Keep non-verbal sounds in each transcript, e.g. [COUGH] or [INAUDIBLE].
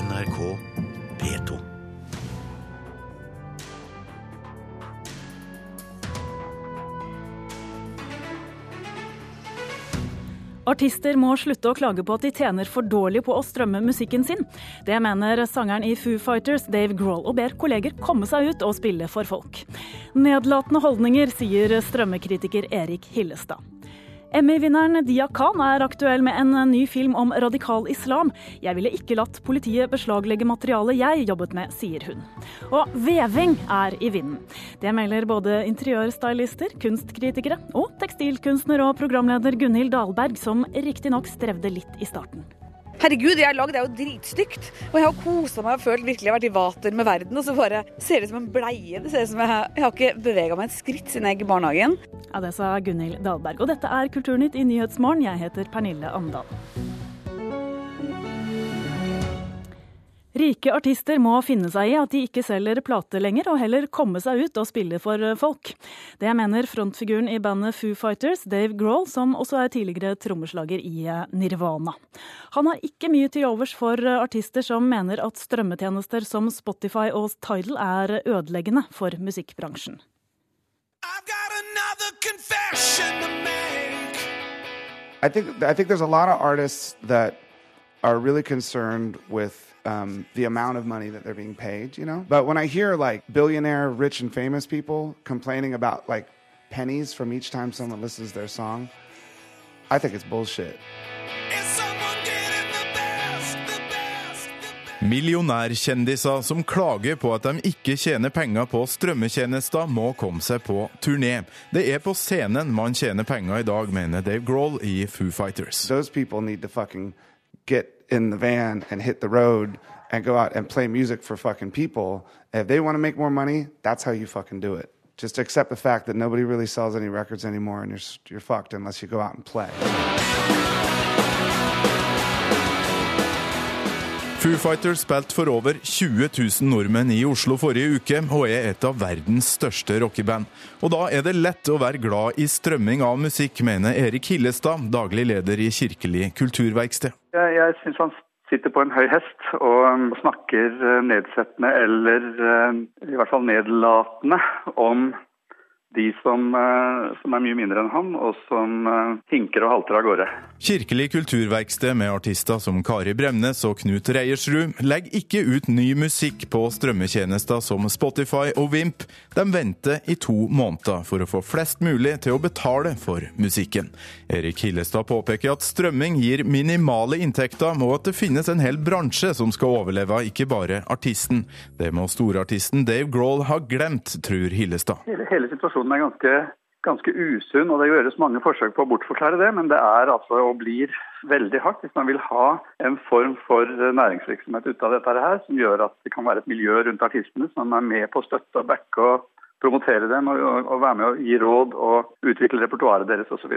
NRK P2. Artister må slutte å klage på at de tjener for dårlig på å strømme musikken sin. Det mener sangeren i Foo Fighters Dave Grohl, og ber kolleger komme seg ut og spille for folk. Nedlatende holdninger, sier strømmekritiker Erik Hillestad. Emmy-vinneren Dia Khan er aktuell med en ny film om radikal islam. Jeg ville ikke latt politiet beslaglegge materialet jeg jobbet med, sier hun. Og veving er i vinden. Det melder både interiørstylister, kunstkritikere og tekstilkunstner og programleder Gunhild Dahlberg, som riktignok strevde litt i starten. Herregud, det jeg har lagd er jo dritstygt. Og jeg har kosa meg og følt virkelig jeg har vært i vater med verden. Og så bare ser det ut som en bleie. Det ser ut som jeg, jeg har ikke bevega meg et skritt siden jeg gikk i barnehagen. Ja, Det sa Gunhild Dahlberg. Og dette er Kulturnytt i Nyhetsmorgen. Jeg heter Pernille Amdal. Rike artister må finne seg i at de ikke selger plater lenger, og heller komme seg ut og spille for folk. Det mener frontfiguren i bandet Foo Fighters, Dave Grohl, som også er tidligere trommeslager i Nirvana. Han har ikke mye til overs for artister som mener at strømmetjenester som Spotify og Tidal er ødeleggende for musikkbransjen. I think I think there's a lot of artists that are really concerned with um, the amount of money that they're being paid, you know. But when I hear like billionaire, rich, and famous people complaining about like pennies from each time someone listens to their song, I think it's bullshit. Millionærkjendiser som klager på at de ikke tjener penger på strømmetjenester, må komme seg på turné. Det er på scenen man tjener penger i dag, mener Dave Grohl i Foo Fighters. Those people need to fucking get in the van and hit the road and go out and play music for fucking people. If they want to make more money, that's how you fucking do it. Just accept the fact that nobody really sells any records anymore and you're, you're fucked unless you go out and play. Foo Fighters spilte for over 20 000 nordmenn i Oslo forrige uke, og er et av verdens største rockeband. Og da er det lett å være glad i strømming av musikk, mener Erik Hillestad, daglig leder i Kirkelig kulturverksted. Jeg, jeg syns han sitter på en høy hest og snakker nedsettende eller i hvert fall nedlatende om de som, som, er mye mindre enn han, og som hinker og halter av gårde. Kirkelig kulturverksted med artister som Kari Bremnes og Knut Reiersrud legger ikke ut ny musikk på strømmetjenester som Spotify og Vimp. De venter i to måneder for å få flest mulig til å betale for musikken. Erik Hillestad påpeker at strømming gir minimale inntekter, og at det finnes en hel bransje som skal overleve, ikke bare artisten. Det må storartisten Dave Grohl ha glemt, tror Hillestad. Hele, hele situasjonen er ganske, ganske usunn, og det gjøres mange forsøk på å bortforklare det, men det er altså og blir veldig hardt hvis man vil ha en form for næringsvirksomhet ut av dette her, som gjør at det kan være et miljø rundt artistene som er med på å støtte og backe og promotere dem og, og, og, være med å gi råd og utvikle repertoaret deres osv.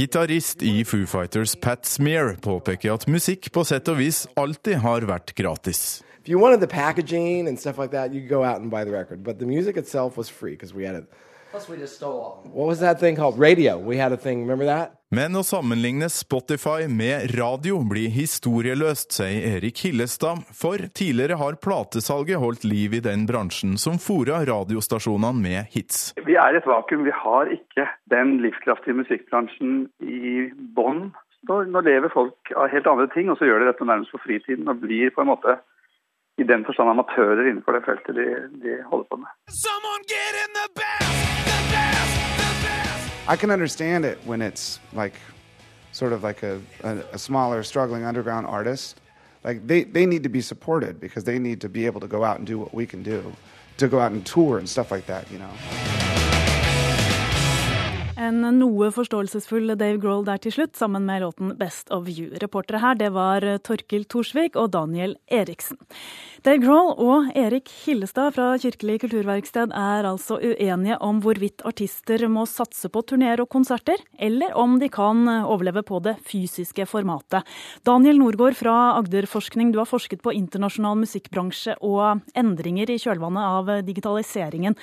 Gitarist i Foo Fighters Pat Smear påpeker at musikk på sett og vis alltid har vært gratis. If you wanted the packaging and stuff like that, you could go out and buy the record. But the music itself was free because we had it. Plus, we just stole all. What was that thing called? Radio. We had a thing. Remember that? Men å sammenligne Spotify med radio blir historieløst, sier Erik Hillestad, for tidligere har platesalget holdt liv i den bransjen som fora radiostasjonene med hits. Vi er i et vakuum. Vi har ikke den livskraftige musikkbransjen i bånn. Nå, nå lever folk av helt andre ting, og så gjør de dette nærmest for fritiden og blir på en måte i den forstand amatører innenfor det feltet de, de holder på med. I can understand it when it's like sort of like a, a, a, smaller, struggling underground artist. Like they, they need to be supported because they need to be able to go out and do what we can do, to go out and tour and stuff like that, you know. En noe forståelsesfull Dave Grohl der til slutt, sammen med låten Best of You. Reportere her det var Torkil Thorsvik og Daniel Eriksen. Dave Grohl og Erik Hillestad fra Kirkelig kulturverksted er altså uenige om hvorvidt artister må satse på turneer og konserter, eller om de kan overleve på det fysiske formatet. Daniel Norgård fra Agderforskning, du har forsket på internasjonal musikkbransje og endringer i kjølvannet av digitaliseringen.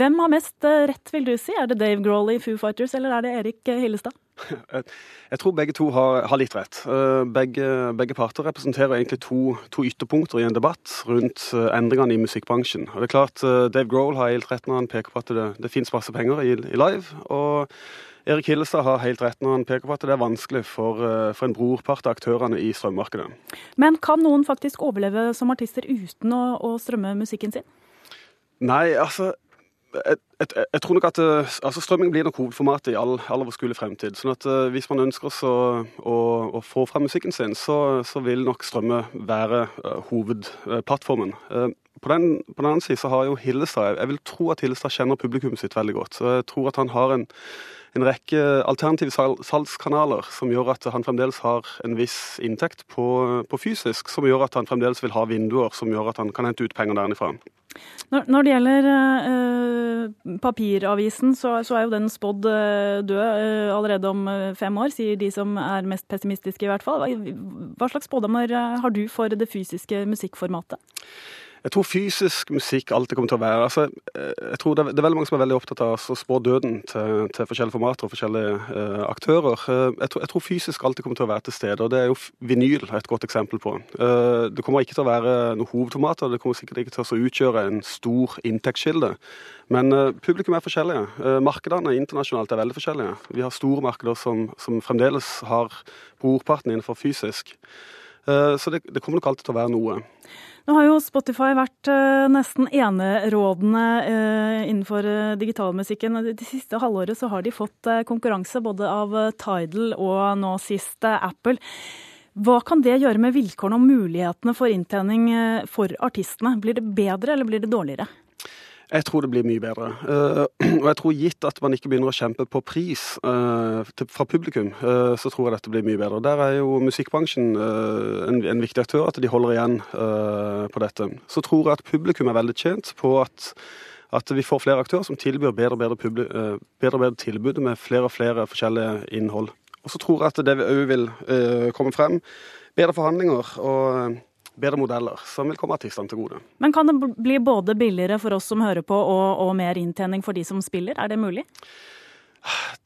Hvem har mest rett, vil du si? Er det Dave Grohl i Foo Fighters, eller er det Erik Hillestad? [LAUGHS] Jeg tror begge to har, har litt rett. Eh, begge, begge, parter representerer egentlig to, to, ytterpunkter i en debatt rundt eh, endringene i musikkbransjen. Og det er klart, eh, Dave Grohl har helt rett når han peker på at det, det finnes masse penger i, i live. og Erik Hillestad har helt rett når han peker på at det er vanskelig for, for en brorpart av aktørene i strømmarkedet. Men kan noen faktisk overleve som artister uten å, å strømme musikken sin? Nei, altså jeg, jeg, jeg, tror nok at eh, altså Strømming blir nok hovedformatet i all, all overskuelig fremtid. sånn at uh, Hvis man ønsker å, å, å, få frem musikken sin, så, så vil nok strømme være uh, hovedplattformen. På, den, på den annen side så har jo Hillestad Jeg vil tro at Hillestad kjenner publikummet sitt veldig godt. så Jeg tror at han har en, en rekke alternative salgskanaler som gjør at han fremdeles har en viss inntekt på, på fysisk, som gjør at han fremdeles vil ha vinduer som gjør at han kan hente ut penger derifra. Når, når det gjelder eh, papiravisen, så, så, er jo den spådd uh, død eh, allerede om fem år, sier de som er mest pessimistiske i hvert fall. Hva, hva slags spådommer har du for det fysiske musikkformatet? Jeg tror fysisk musikk alltid kommer til å være altså, jeg tror det er, veldig mange som er veldig opptatt av å spå døden til, til, forskjellige formater og forskjellige uh, aktører. Uh, jeg, tror, jeg, tror, fysisk alltid kommer til å være til stede, og det er jo vinyl et godt eksempel på. Uh, det kommer ikke til å være noen hovedformater, det kommer sikkert ikke til å utgjøre en stor inntektskilde. Men publikum er forskjellige. markedene internasjonalt er veldig forskjellige. Vi har store markeder som, som fremdeles har brorparten innenfor fysisk. så det, det kommer nok alltid til å være noe. Nå har jo Spotify vært uh, nesten enerådende uh, innenfor uh, digitalmusikken. Det siste halvåret så har de fått konkurranse både av Tidal og nå sist Apple. Hva kan det gjøre med vilkårene og mulighetene for inntjening for artistene? Blir det bedre eller blir det dårligere? Jeg tror det blir mye bedre. Uh, [CLEARS THROAT] og jeg tror gitt at man ikke begynner å kjempe på pris uh, fra publikum, uh, så tror jeg dette blir mye bedre. Der er jo musikkbransjen en, viktig aktør, at de holder igjen på dette. Så tror jeg at publikum er veldig tjent på at, at vi får flere aktører som tilbyr bedre og bedre, bedre, bedre, tilbud med flere og flere forskjellige innhold. Og så tror jeg at det òg vil komme frem bedre forhandlinger. og bedre modeller som vil komme artistene til gode. Men kan det bli både billigere for oss som hører på, og, og mer inntjening for de som spiller? Er det mulig?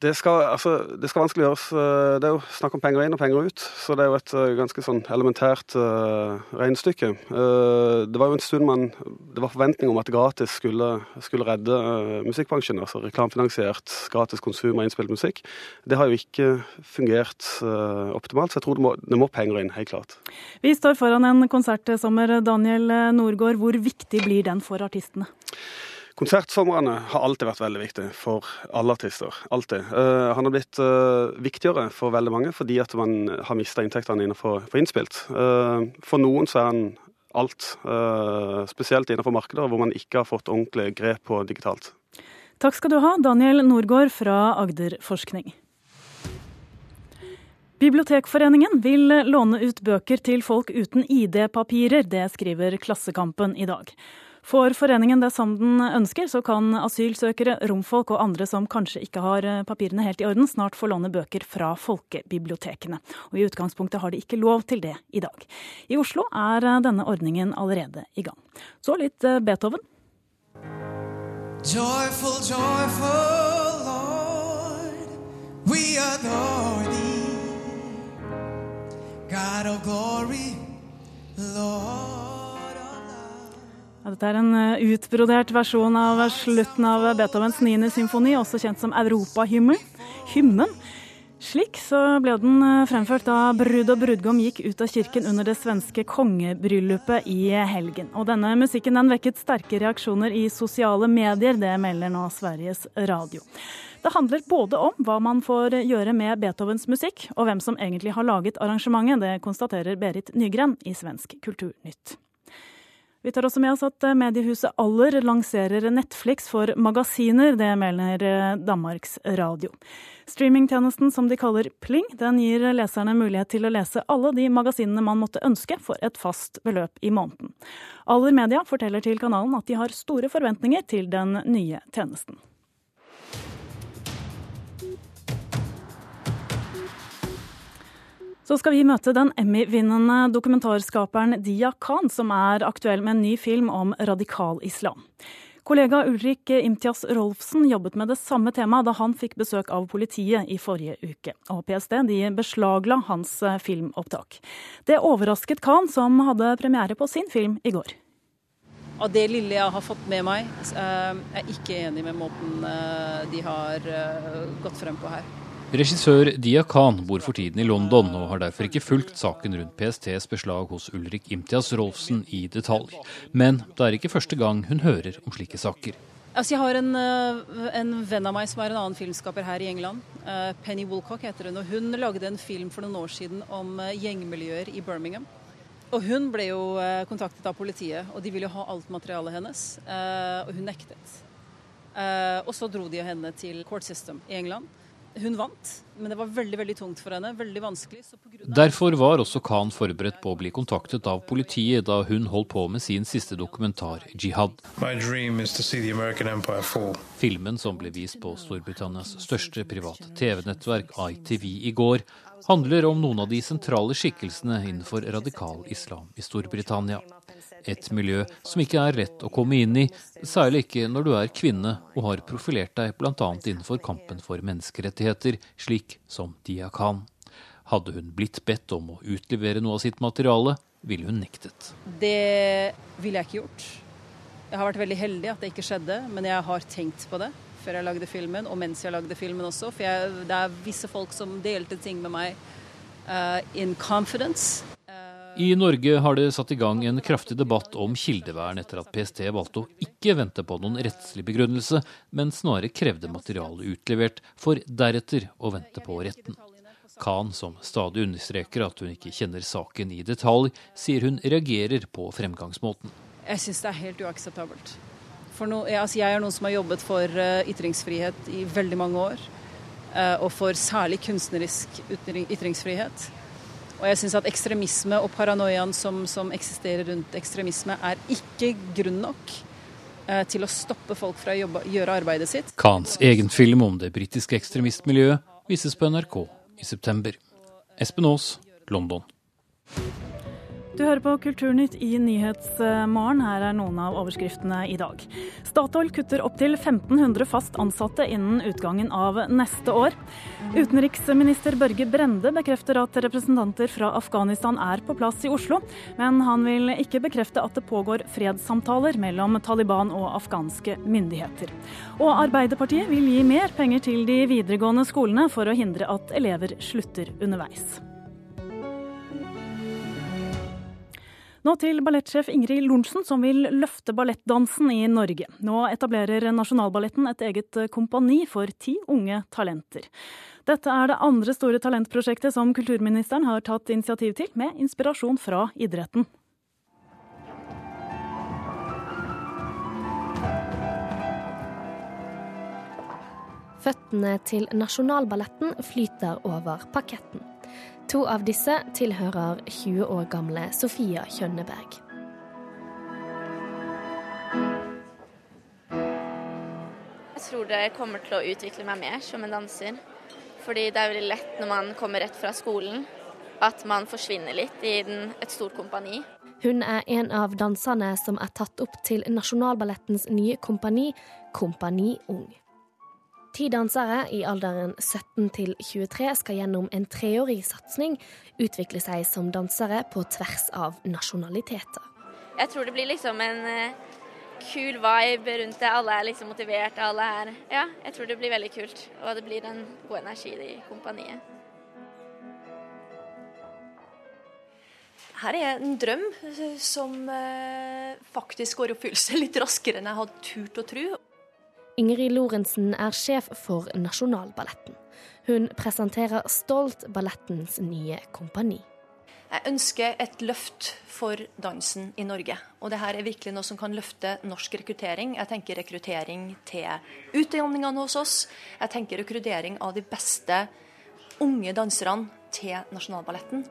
Det skal, altså, det skal, vanskelig gjøres. Eh, det er jo snakk om penger inn og penger ut. Så det er jo et eh, ganske sånn elementært uh, regnestykke. Uh, det var jo en stund man Det var forventning om at gratis skulle, skulle redde uh, musikkbransjen. Altså reklamefinansiert gratis konsum av innspilt musikk. Det har jo ikke fungert optimalt, så jeg tror det må, det må penger inn, helt klart. Vi står foran en konsertsommer, Daniel Norgård. Hvor viktig blir den for artistene? Konsertsomrene har alltid vært veldig viktig for alle artister. Alltid. Uh, han har blitt uh, viktigere for veldig mange fordi at man har mista inntektene innenfor for innspilt. Uh, for noen så er han alt, spesielt innenfor markeder hvor man ikke har fått ordentlig grep på digitalt. Takk skal du ha, Daniel Norgård fra Agderforskning. Bibliotekforeningen vil låne ut bøker til folk uten ID-papirer. Det skriver Klassekampen i dag. Får foreningen det som den ønsker, så kan asylsøkere, romfolk og andre som kanskje ikke har eh, papirene helt i orden, snart få låne bøker fra folkebibliotekene. Og I utgangspunktet har de ikke lov til det i dag. I Oslo er eh, denne ordningen allerede i gang. Så litt eh, Beethoven. Joyful, joyful Lord, we adore thee. God of glory, Lord. Dette er en eh, utbrodert versjon av slutten av Beethovens 9. symfoni, også kjent som Europahymnen. Slik så ble den eh, fremført da brud og brudgom gikk ut av kirken under det svenske kongebryllupet i helgen. Og denne musikken den vekket sterke reaksjoner i sosiale medier, det melder nå Sveriges Radio. Det handler både om hva man får gjøre med Beethovens musikk, og hvem som egentlig har laget arrangementet. Det konstaterer Berit Nygren i Svensk Kulturnytt. Vi tar også med oss at eh, mediehuset Aller lanserer Netflix for magasiner. Det melder eh, Danmarks Radio. Streamingtjenesten som de kaller Pling, den gir leserne mulighet til å lese alle de magasinene man måtte ønske for et fast beløp i måneden. Aller Media forteller til kanalen at de har store forventninger til den nye tjenesten. Så skal vi møte den Emmy-vinnende dokumentarskaperen Dia Khan, som er aktuell med en ny film om radikal islam. Kollega Ulrik Imtias Rolfsen jobbet med det samme temaet da han fikk besøk av politiet i forrige uke. Og PST de beslagla hans filmopptak. Det overrasket Khan, som hadde premiere på sin film i går. Av det lille jeg har fått med meg, er jeg ikke enig med måten eh, de har eh, gått frem på her. Regissør Dia Khan bor for tiden i London og har derfor ikke fulgt saken rundt PSTs beslag hos Ulrik Imtias Rolfsen i detalj. Men det er ikke første gang hun hører om slike saker. Altså, jeg har en, eh, en, venn av meg som er en annen filmskaper her i England. Eh, Penny Woolcock heter hun. og Hun lagde en film for noen år siden om eh, gjengmiljøer i Birmingham. Og Hun ble jo kontaktet av politiet, og de ville ha alt materialet hennes. Og hun nektet. Og så dro de henne til court system i England. Hun vant, men det var veldig veldig tungt for henne. veldig vanskelig. Derfor var også Khan forberedt på å bli kontaktet av politiet da hun holdt på med sin siste dokumentar, 'Jihad'. Filmen som ble vist på Storbritannias største private TV-nettverk, ITV, i går, handler om noen av de sentrale skikkelsene innenfor radikal islam i Storbritannia. Et miljø som ikke er rett å komme inn i, særlig ikke når du er kvinne og har profilert deg bl.a. innenfor kampen for menneskerettigheter, slik som Dia Khan. Hadde hun blitt bedt om å utlevere noe av sitt materiale, ville hun nektet. Det ville jeg ikke gjort. Jeg har vært veldig heldig at det ikke skjedde, men jeg har tenkt på det før jeg lagde filmen, og mens jeg lagde filmen også. For jeg, det er visse folk som delte ting med meg uh, in confidence. I Norge har det satt i gang en kraftig debatt om kildevern etter at PST valgte å ikke vente på noen rettslig begrunnelse, men snarere krevde materialet utlevert, for deretter å vente på retten. Khan, som stadig understreker at hun ikke kjenner saken i detalj, sier hun reagerer på fremgangsmåten. Jeg syns det er helt uakseptabelt. No, altså jeg er noen som har jobbet for uh, ytringsfrihet i veldig mange år. Uh, og for særlig kunstnerisk ytringsfrihet. Og jeg syns at ekstremisme og paranoiaen som, som, eksisterer rundt ekstremisme, er ikke grunn nok eh, til å stoppe folk fra å jobbe, gjøre arbeidet sitt. Khans egen film om det britiske ekstremistmiljøet vises på NRK i september. Espen Aas, London. Du hører på Kulturnytt i Nyhetsmorgen. Her er noen av overskriftene i dag. Statoil kutter opptil 1500 fast ansatte innen utgangen av neste år. Utenriksminister Børge Brende bekrefter at representanter fra Afghanistan er på plass i Oslo, men han vil ikke bekrefte at det pågår fredssamtaler mellom Taliban og afghanske myndigheter. Og Arbeiderpartiet vil gi mer penger til de videregående skolene for å hindre at elever slutter underveis. Nå til ballettsjef Ingrid Lorentzen, som vil løfte ballettdansen i Norge. Nå etablerer Nasjonalballetten et eget kompani for ti unge talenter. Dette er det andre store talentprosjektet som kulturministeren har tatt initiativ til, med inspirasjon fra idretten. Føttene til Nasjonalballetten flyter over parketten. To av disse tilhører 20 år gamle Sofia Kjønneberg. Jeg tror det kommer til å utvikle meg mer som en danser. Fordi det er veldig lett når man kommer rett fra skolen, at man forsvinner litt i den, et stort kompani. Hun er en av danserne som er tatt opp til Nasjonalballettens nye kompani, Kompani Ung. Ti dansere i alderen 17 til 23 skal gjennom en treårig satsing utvikle seg som dansere på tvers av nasjonaliteter. Jeg tror det blir liksom en uh, kul vibe rundt det. Alle er liksom motiverte. Alle er Ja, jeg tror det blir veldig kult. Og det blir en god energi i kompaniet. Her er en drøm som uh, faktisk går i oppfyllelse litt raskere enn jeg hadde turt å tro. Ingrid Lorentzen er sjef for Nasjonalballetten. Hun presenterer stolt ballettens nye kompani. Jeg ønsker et løft for dansen i Norge. Og dette er virkelig noe som kan løfte norsk rekruttering. Jeg tenker rekruttering til utdanningene hos oss. Jeg tenker rekruttering av de beste unge danserne til Nasjonalballetten.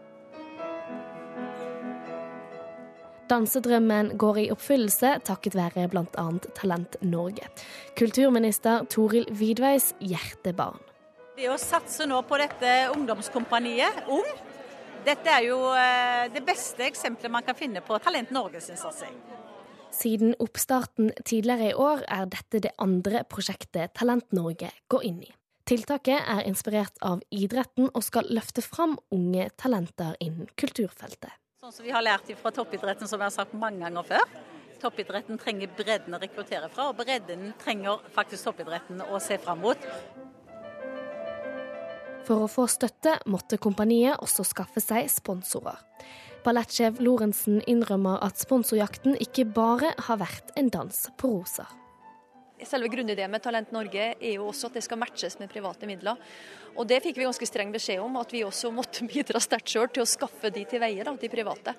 Dansedrømmen går i oppfyllelse takket være bl.a. Talent Norge. Kulturminister Toril Vidveis hjertebarn. Det å satse nå på dette ungdomskompaniet, Ung, dette er jo eh, det beste eksempelet man kan finne på Talent Norge Norges satsing. Siden oppstarten tidligere i år er dette det andre prosjektet Talent Norge går inn i. Tiltaket er inspirert av idretten og skal løfte fram unge talenter innen kulturfeltet. Sånn som vi har lært fra toppidretten, som jeg har sagt mange ganger før. Toppidretten trenger bredden å rekruttere fra, og bredden trenger faktisk toppidretten å se fram mot. For å få støtte måtte kompaniet også skaffe seg sponsorer. Ballettsjef Lorentzen innrømmer at sponsorjakten ikke bare har vært en dans på roser. Selve grunnideen med Talent Norge er jo også at det skal matches med private midler. Og Det fikk vi ganske streng beskjed om, at vi også måtte [LAUGHS] bidra sterkt sjøl til å skaffe de til veie, da, de private.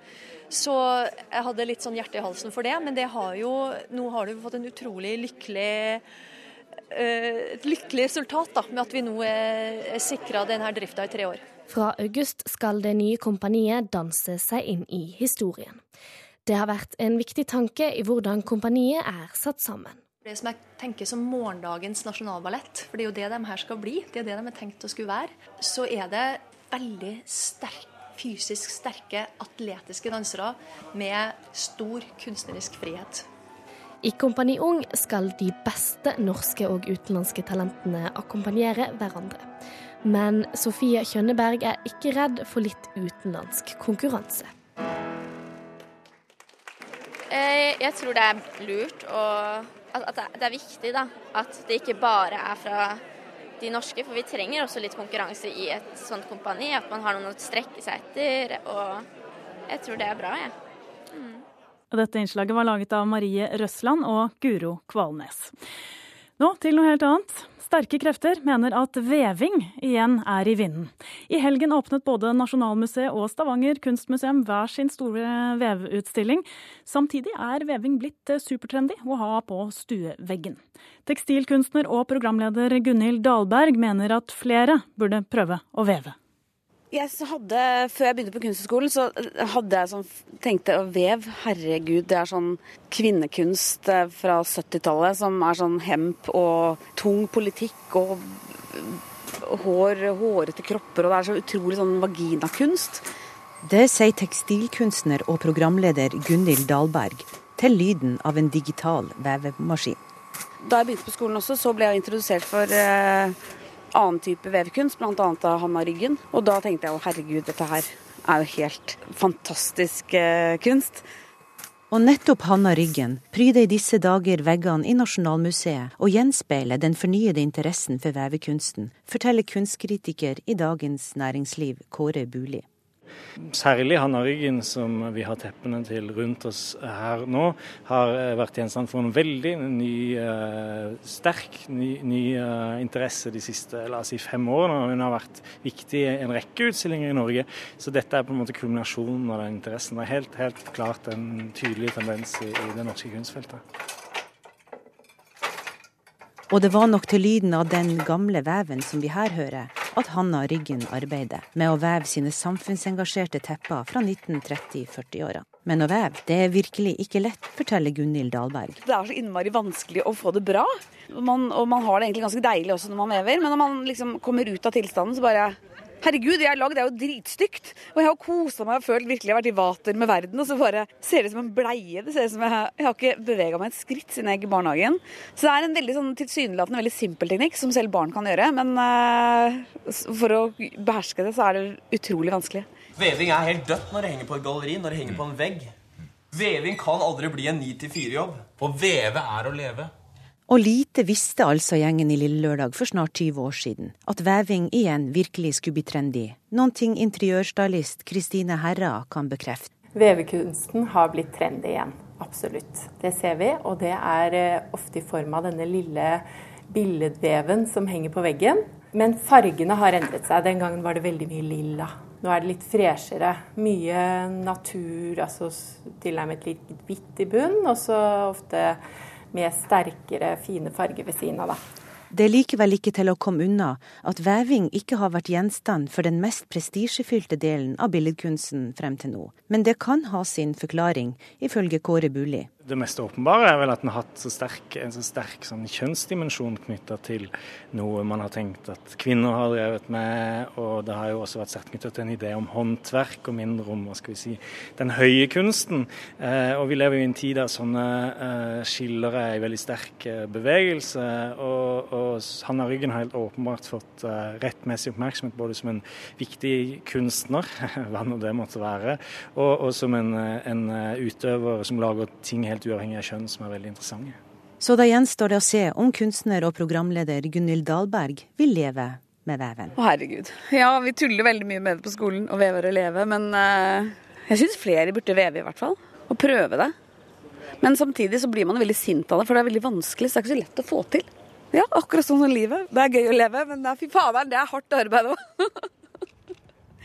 Så jeg hadde litt sånn hjerte i halsen for det, men det har jo, nå har det fått en utrolig lykkelig eh, et lykkelig resultat da, med at vi nå er sikra denne drifta i tre år. Fra august skal det nye kompaniet danse seg inn i historien. Det har vært en viktig tanke i hvordan kompaniet er satt sammen. Det som jeg tenker som morgendagens nasjonalballett, for det er jo det de her skal bli, det er det de er tenkt å skulle være, så er det veldig sterk, fysisk sterke, atletiske dansere med stor kunstnerisk frihet. I Kompani Ung skal de beste norske og utenlandske talentene akkompagnere hverandre. Men Sofie Kjønneberg er ikke redd for litt utenlandsk konkurranse. Eh, jeg tror det er lurt og at det er viktig da, at det ikke bare er fra de norske, for vi trenger også litt konkurranse i et sånt kompani. At man har noen å strekke seg etter. Og jeg tror det er bra, jeg. Ja. Mm. Dette innslaget var laget av Marie Røsland og Guro Kvalnes. Nå til noe helt annet. Sterke krefter mener at veving igjen er i vinden. I helgen åpnet både Nasjonalmuseet og Stavanger kunstmuseum hver sin store vevutstilling. Samtidig er veving blitt supertrendy å ha på stueveggen. Tekstilkunstner og programleder Gunhild Dahlberg mener at flere burde prøve å veve. Jeg hadde, Før jeg begynte på Kunsthøgskolen, så hadde jeg sånn, tenkte vev, herregud, det er sånn kvinnekunst eh, fra 70-tallet som er sånn hemp og tung politikk og hår, hårete kropper, og det er så utrolig sånn vaginakunst. Det sier tekstilkunstner og programleder Gunhild Dahlberg til lyden av en digital vevemaskin. Da jeg begynte på skolen også, så ble jeg introdusert for eh, annen type vevkunst, bl.a. av Hanna Ryggen. Og da tenkte jeg å herregud, dette her er jo helt fantastisk eh, kunst. Og nettopp Hanna Ryggen pryder i disse dager veggene i Nasjonalmuseet og gjenspeiler den fornyede interessen for vevekunsten, forteller kunstkritiker i Dagens Næringsliv Kåre Buli. Særlig Hanna Ryggen, som vi har teppene til rundt oss her nå, har eh, vært gjenstand for en veldig ny, eh, sterk ny, ny eh, interesse de siste la oss si, fem årene. Hun har vært viktig i en rekke utstillinger i Norge. Så dette er på en måte kulminasjonen av den interessen. Det er helt, helt klart en tydelig tendens i, i det norske kunstfeltet. Og det var nok til lyden av den gamle veven som vi her hører, at Hanna Ryggen arbeider med å veve sine samfunnsengasjerte tepper fra 1930-40-åra. Men å veve, det er virkelig ikke lett, forteller Gunhild Dahlberg. Det er så innmari vanskelig å få det bra. Man, og man har det egentlig ganske deilig også når man vever, men når man liksom kommer ut av tilstanden, så bare Herregud, jeg har lagd det er jo dritstygt. Og jeg har kosa meg og følt virkelig jeg har vært i vater med verden. Og så bare ser det ut som en bleie. Det ser ut som jeg, jeg har ikke bevega meg et skritt siden jeg gikk i barnehagen. Så det er en veldig sånn tilsynelatende veldig simpel teknikk som selv barn kan gjøre. Men uh, for å beherske det, så er det utrolig vanskelig. Veving er helt dødt når det henger på et galleri, når det henger på en vegg. Veving kan aldri bli en 9-4-jobb. Å veve er å leve. Og lite visste altså gjengen i Lille Lørdag for snart 20 år siden, at veving igjen virkelig skulle bli trendy, noen ting interiørstylist Kristine Herra kan bekrefte. Vevekunsten har blitt trendy igjen, absolutt. Det ser vi, og det er eh, ofte i form av denne lille billedveven som henger på veggen. Men fargene har endret seg. Den gangen var det veldig mye lilla. Nå er det litt freshere. Mye natur, altså tilnærmet litt hvitt i bunn, og så ofte med sterkere, fine farger ved siden av. Da. Det er likevel ikke til å komme unna at veving ikke har vært gjenstand for den mest prestisjefylte delen av billedkunsten frem til nå. Men det kan ha sin forklaring, ifølge Kåre Bulli. Det mest åpenbare er vel at den har hatt så sterk, en så sterk sånn kjønnsdimensjon knytta til noe man har tenkt at kvinner har drevet med. Og det har jo også vært sterkt knytta til en idé om håndverk og mindre om hva skal vi si, den høye kunsten. Eh, og vi lever jo i en tid der sånne eh, skiller er i veldig sterk eh, bevegelse. Og, og Hanna Ryggen har helt åpenbart fått eh, rettmessig oppmerksomhet både som en viktig kunstner, [LAUGHS] hva nå det måtte være, og, og som en, eh, en utøver som lager ting helt uavhengig av kjønn som er veldig interessante. Så da gjenstår det å se om kunstner og programleder Gunhild Dahlberg vil leve med veven. Å herregud. Ja, vi tuller veldig mye med det på skolen, å veve og leve, men uh, jeg syns flere burde veve i hvert fall. Og prøve det. Men samtidig så blir man veldig sint av det, for det er veldig vanskelig, så det er ikke så lett å få til. Ja, akkurat sånn som livet. Det er gøy å leve, men det er, fy fader, det er hardt arbeid òg. [LAUGHS]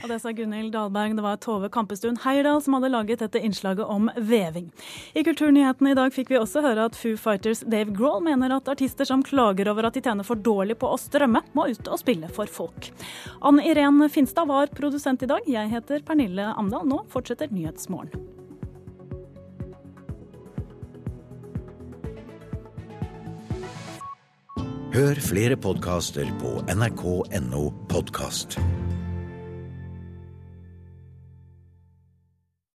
Og det sa Gunhild Dahlberg. Det var Tove Kampestuen Heierdal som hadde laget dette innslaget om veving. I Kulturnyhetene i dag fikk vi også høre at Foo Fighters Dave Grohl mener at artister som klager over at de tjener for dårlig på å strømme, må ut og spille for folk. Ann Irén Finstad var produsent i dag. Jeg heter Pernille Amdal. Nå fortsetter Nyhetsmorgen. Hør flere podkaster på nrk.no podkast.